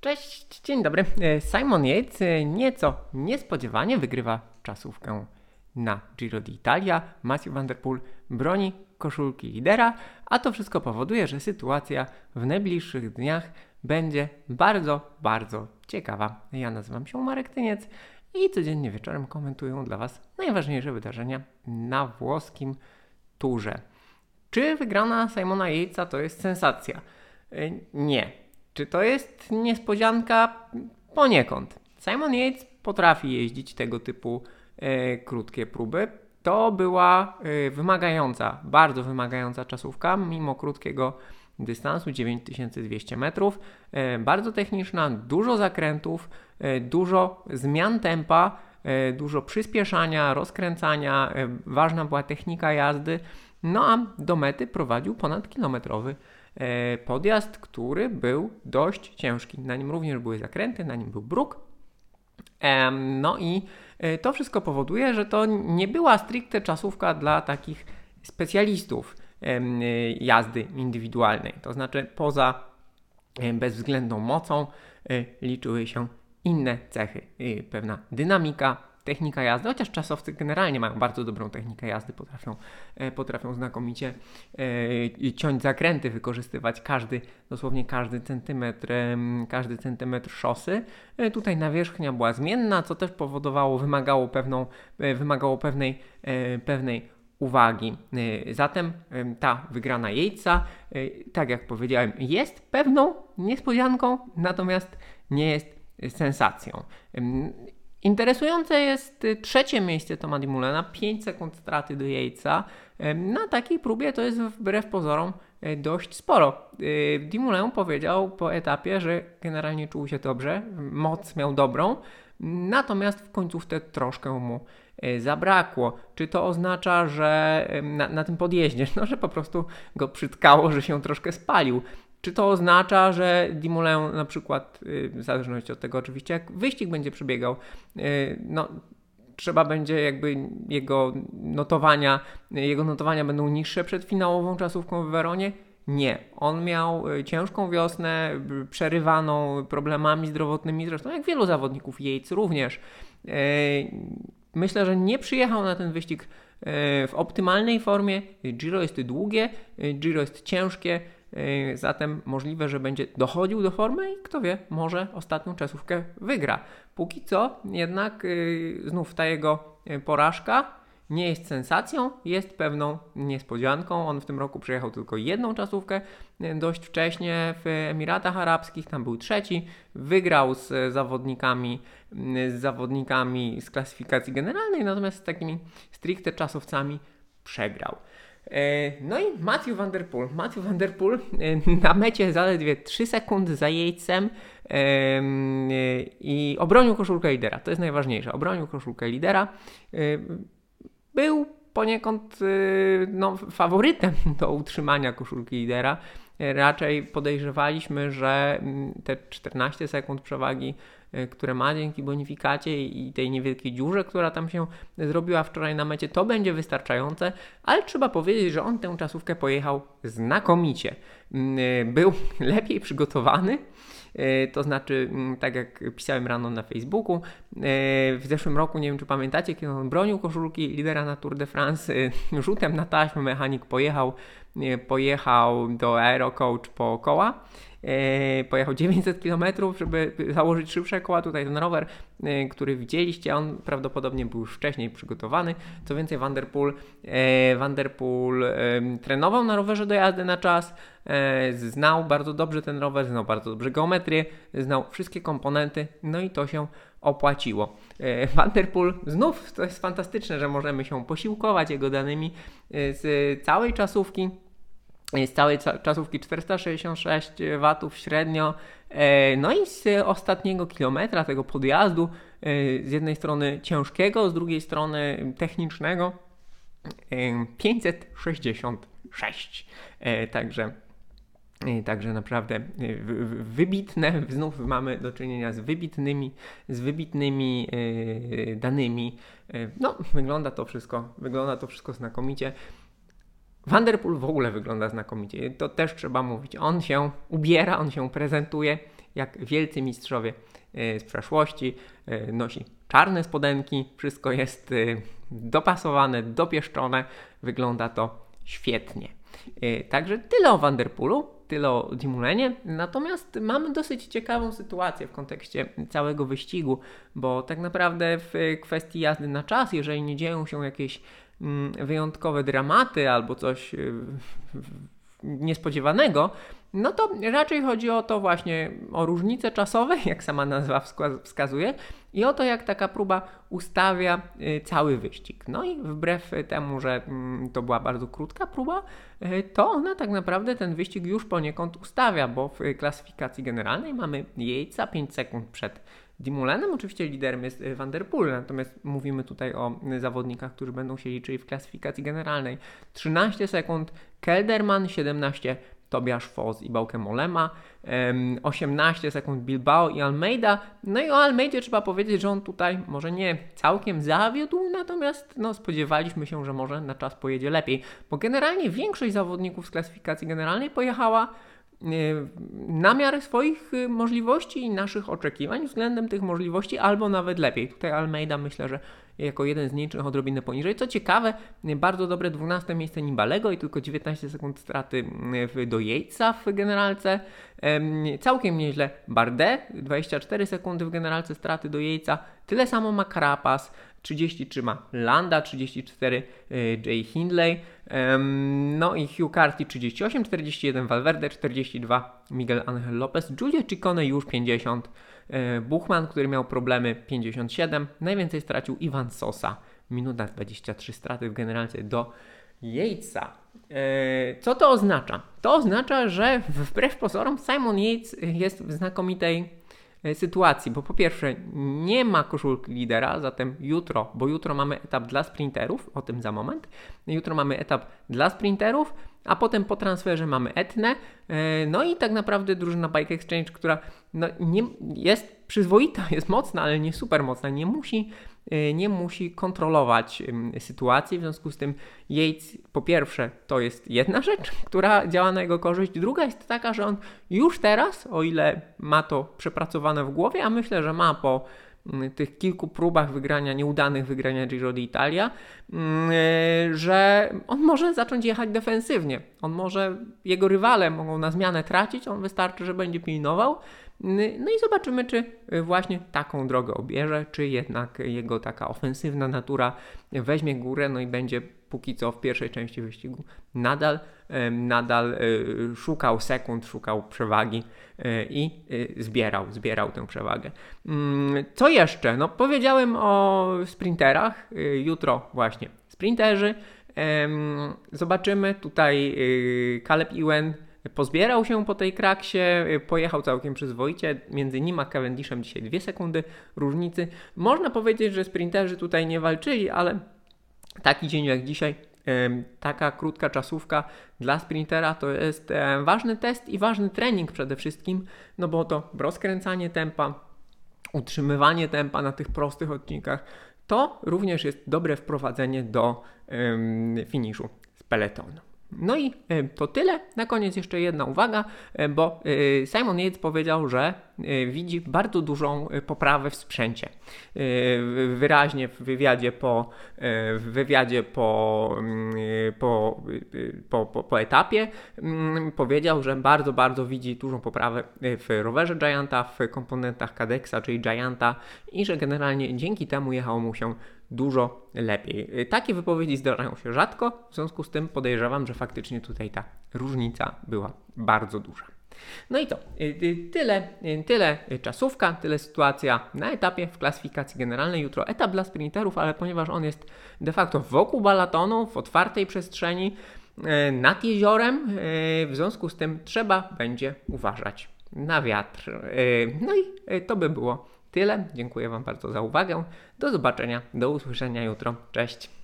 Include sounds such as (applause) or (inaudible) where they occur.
Cześć, dzień dobry. E, Simon Yates e, nieco niespodziewanie wygrywa czasówkę na Giro d'Italia. Matthew Van Der Poel broni koszulki lidera, a to wszystko powoduje, że sytuacja w najbliższych dniach będzie bardzo, bardzo ciekawa. Ja nazywam się Marek Tyniec i codziennie wieczorem komentuję dla Was najważniejsze wydarzenia na włoskim turze. Czy wygrana Simona Yatesa to jest sensacja? E, nie czy to jest niespodzianka? Poniekąd. Simon Yates potrafi jeździć tego typu e, krótkie próby. To była e, wymagająca, bardzo wymagająca czasówka, mimo krótkiego dystansu 9200 metrów. E, bardzo techniczna, dużo zakrętów, e, dużo zmian tempa, e, dużo przyspieszania, rozkręcania. E, ważna była technika jazdy. No a do mety prowadził ponad kilometrowy podjazd, który był dość ciężki. Na nim również były zakręty, na nim był bruk. No i e, to wszystko powoduje, że to nie była stricte czasówka dla takich specjalistów e, jazdy indywidualnej. To znaczy poza bezwzględną mocą liczyły się inne cechy, pewna dynamika, technika jazdy, chociaż czasowcy generalnie mają bardzo dobrą technikę jazdy, potrafią, e, potrafią znakomicie e, ciąć zakręty, wykorzystywać każdy, dosłownie każdy centymetr, każdy centymetr szosy. E, tutaj nawierzchnia była zmienna, co też powodowało, wymagało, pewną, wymagało pewnej, pewnej uwagi. Zatem ta wygrana Jejca, tak jak powiedziałem, jest pewną niespodzianką, natomiast nie jest sensacją. Interesujące jest y, trzecie miejsce Toma Dimulena, 5 sekund straty do Jejca. Na takiej próbie to jest wbrew pozorom e, dość sporo. Y, Dimulen powiedział po etapie, że generalnie czuł się dobrze, moc miał dobrą, natomiast w końcówce troszkę mu e, zabrakło. Czy to oznacza, że na, na tym podjeździe, (laughs) no, że po prostu go przytkało, że się troszkę spalił? Czy to oznacza, że Dumoulin na przykład, y, w zależności od tego oczywiście, jak wyścig będzie przebiegał, y, no trzeba będzie jakby jego notowania, jego notowania będą niższe przed finałową czasówką w Weronie? Nie. On miał y, ciężką wiosnę, przerywaną problemami zdrowotnymi, zresztą jak wielu zawodników, Yates również. Myślę, że nie przyjechał na ten wyścig w optymalnej formie. Giro jest długie, Giro jest ciężkie, zatem możliwe, że będzie dochodził do formy i kto wie, może ostatnią czasówkę wygra. Póki co jednak yy, znów ta jego yy, porażka nie jest sensacją, jest pewną niespodzianką. On w tym roku przyjechał tylko jedną czasówkę dość wcześnie w Emiratach Arabskich, tam był trzeci, wygrał z zawodnikami, z zawodnikami z klasyfikacji generalnej, natomiast z takimi stricte czasowcami przegrał. E, no i Matthew Van Der Poel. Matthew Van Der Poel e, na mecie zaledwie 3 sekundy za Yatesem i obronił koszulkę lidera. To jest najważniejsze. Obronił koszulkę lidera. E, był poniekąd no, faworytem (laughs) do utrzymania koszulki lidera. Raczej podejrzewaliśmy, że mm, te 14 sekund przewagi E, które ma dzięki bonifikacie i tej niewielkiej dziurze, która tam się zrobiła wczoraj na mecie, to będzie wystarczające, ale trzeba powiedzieć, że on tę czasówkę pojechał znakomicie. Mm, e, był (laughs) lepiej przygotowany. E, to znaczy, mm, tak jak pisałem rano na Facebooku, w zeszłym roku, nie wiem czy pamiętacie, kiedy on bronił koszulki lidera na Tour de France, rzutem na taśmę mechanik pojechał, pojechał do Aerocoach po koła E, pojechał 900 km, żeby założyć szybsze koła. Tutaj ten rower, e, który widzieliście, on prawdopodobnie był już wcześniej przygotowany. Co więcej, Vanderpool, e, Vanderpool trenował na rowerze do jazdy na czas, znał bardzo dobrze ten rower, znał bardzo dobrze geometrię, znał wszystkie komponenty, no i to się opłaciło. Vanderpool znów to jest fantastyczne, że możemy się posiłkować jego danymi z całej czasówki z całej czasówki 466 W średnio. E, no i z ostatniego kilometra tego podjazdu, e, z jednej strony ciężkiego, z drugiej strony technicznego, 566. E, także Także naprawdę wybitne, (laughs) znów mamy do czynienia z wybitnymi, z wybitnymi danymi. No, wygląda to wszystko, wygląda to wszystko znakomicie. Vanderpool w ogóle wygląda znakomicie. To też trzeba mówić. On się ubiera, on się prezentuje jak wielcy mistrzowie z przeszłości. Nosi czarne spodenki, wszystko jest dopasowane, dopieszczone. Wygląda to świetnie. Także tyle o Vanderpoolu tyle o Dimulenie. Natomiast mamy dosyć ciekawą sytuację w kontekście całego wyścigu, bo tak naprawdę w kwestii jazdy na czas, jeżeli nie dzieją się jakieś wyjątkowe dramaty albo coś y, niespodziewanego, no to raczej chodzi o to właśnie o różnice czasowe, (laughs) jak sama nazwa wskazuje, i o to, jak taka próba ustawia y, cały wyścig. No i wbrew temu, że mm, to była bardzo krótka próba, y, to ona tak naprawdę ten wyścig już poniekąd ustawia, bo w klasyfikacji generalnej mamy Jejca 5 sekund przed Dimulenem. Oczywiście liderem jest y, Van der Poel, natomiast mówimy tutaj o zawodnikach, którzy będą się liczyli w klasyfikacji generalnej. 13 sekund, Kelderman 17 Tobiasz Foz i Bałkę Molema, 18 sekund Bilbao i Almeida. No i o Almeidzie trzeba powiedzieć, że on tutaj może nie całkiem zawiódł, natomiast no, spodziewaliśmy się, że może na czas pojedzie lepiej, bo generalnie większość zawodników z klasyfikacji generalnej pojechała na miarę swoich e, możliwości i naszych oczekiwań względem tych możliwości, albo nawet lepiej. Tutaj Almeida myślę, że jako jeden z nielicznych odrobinę poniżej. Co ciekawe, bardzo dobre 12 miejsce Nibalego i tylko 19 sekund straty do Yatesa w generalce. Całkiem nieźle Bardet, 24 sekundy w generalce straty do Yatesa. Tyle samo ma Carapaz, 33 ma Landa, 34 e, Jay Hindley, no i Hugh Carty 38, 41 Valverde, 42 Miguel Angel Lopez, Giulio Ciccone już 50 E, Buchman, który miał problemy 57, najwięcej stracił Iwan Sosa, minuta 23 straty w generalce do Yatesa. E, co to oznacza? To oznacza, że wbrew pozorom Simon Yates jest w znakomitej sytuacji, bo po pierwsze nie ma koszulki lidera, zatem jutro, bo jutro mamy etap dla sprinterów, o tym za moment, jutro mamy etap dla sprinterów, a potem po transferze mamy Etnę, no i tak naprawdę drużyna Bike Exchange, która no, nie, jest przyzwoita, (laughs) jest mocna, ale nie super mocna, nie musi, y, nie musi kontrolować sytuacji. W związku z tym Yates, po pierwsze, to jest jedna rzecz, (laughs) która działa na jego korzyść. Druga jest taka, że on już teraz, o ile ma to przepracowane w głowie, a myślę, że ma po tych kilku próbach wygrania, nieudanych wygrania Giro d'Italia, y, że on może zacząć jechać defensywnie. On może, jego rywale mogą na zmianę tracić, on wystarczy, że będzie pilnował, no i zobaczymy, czy właśnie taką drogę obierze, czy jednak jego taka ofensywna natura weźmie górę, no i będzie póki co w pierwszej części wyścigu nadal, nadal e, szukał sekund, szukał przewagi e, i e, zbierał, zbierał tę przewagę. Mm, co jeszcze? No powiedziałem o sprinterach, jutro właśnie sprinterzy. Zobaczymy tutaj Caleb Ewan Pozbierał się po tej kraksie, pojechał całkiem przyzwoicie. Między nim a Cavendishem dzisiaj dwie sekundy różnicy. Można powiedzieć, że sprinterzy tutaj nie walczyli, ale taki dzień jak dzisiaj, taka krótka czasówka dla sprintera to jest ważny test i ważny trening przede wszystkim, no bo to rozkręcanie tempa, utrzymywanie tempa na tych prostych odcinkach, to również jest dobre wprowadzenie do finiszu z peletonu. No i to tyle. Na koniec jeszcze jedna uwaga, bo e, Simon Yates powiedział, że widzi bardzo dużą poprawę w sprzęcie. Wyraźnie w wywiadzie po, w wywiadzie po, mm, po, po, po, po etapie mm, powiedział, że bardzo, bardzo widzi dużą poprawę w rowerze Gianta, w komponentach Cadexa, czyli Gianta i że generalnie dzięki temu jechało mu się dużo lepiej. Takie wypowiedzi zdarzają się rzadko, w związku z tym podejrzewam, że faktycznie tutaj ta różnica była bardzo duża. No i to, y, y, tyle, y, tyle czasówka, tyle sytuacja na etapie w klasyfikacji generalnej. Jutro etap dla sprinterów, ale ponieważ on jest de facto wokół balatonu, w otwartej przestrzeni, nad jeziorem, w związku z tym trzeba będzie uważać na wiatr. No i to by było tyle. Dziękuję Wam bardzo za uwagę. Do zobaczenia, do usłyszenia jutro. Cześć.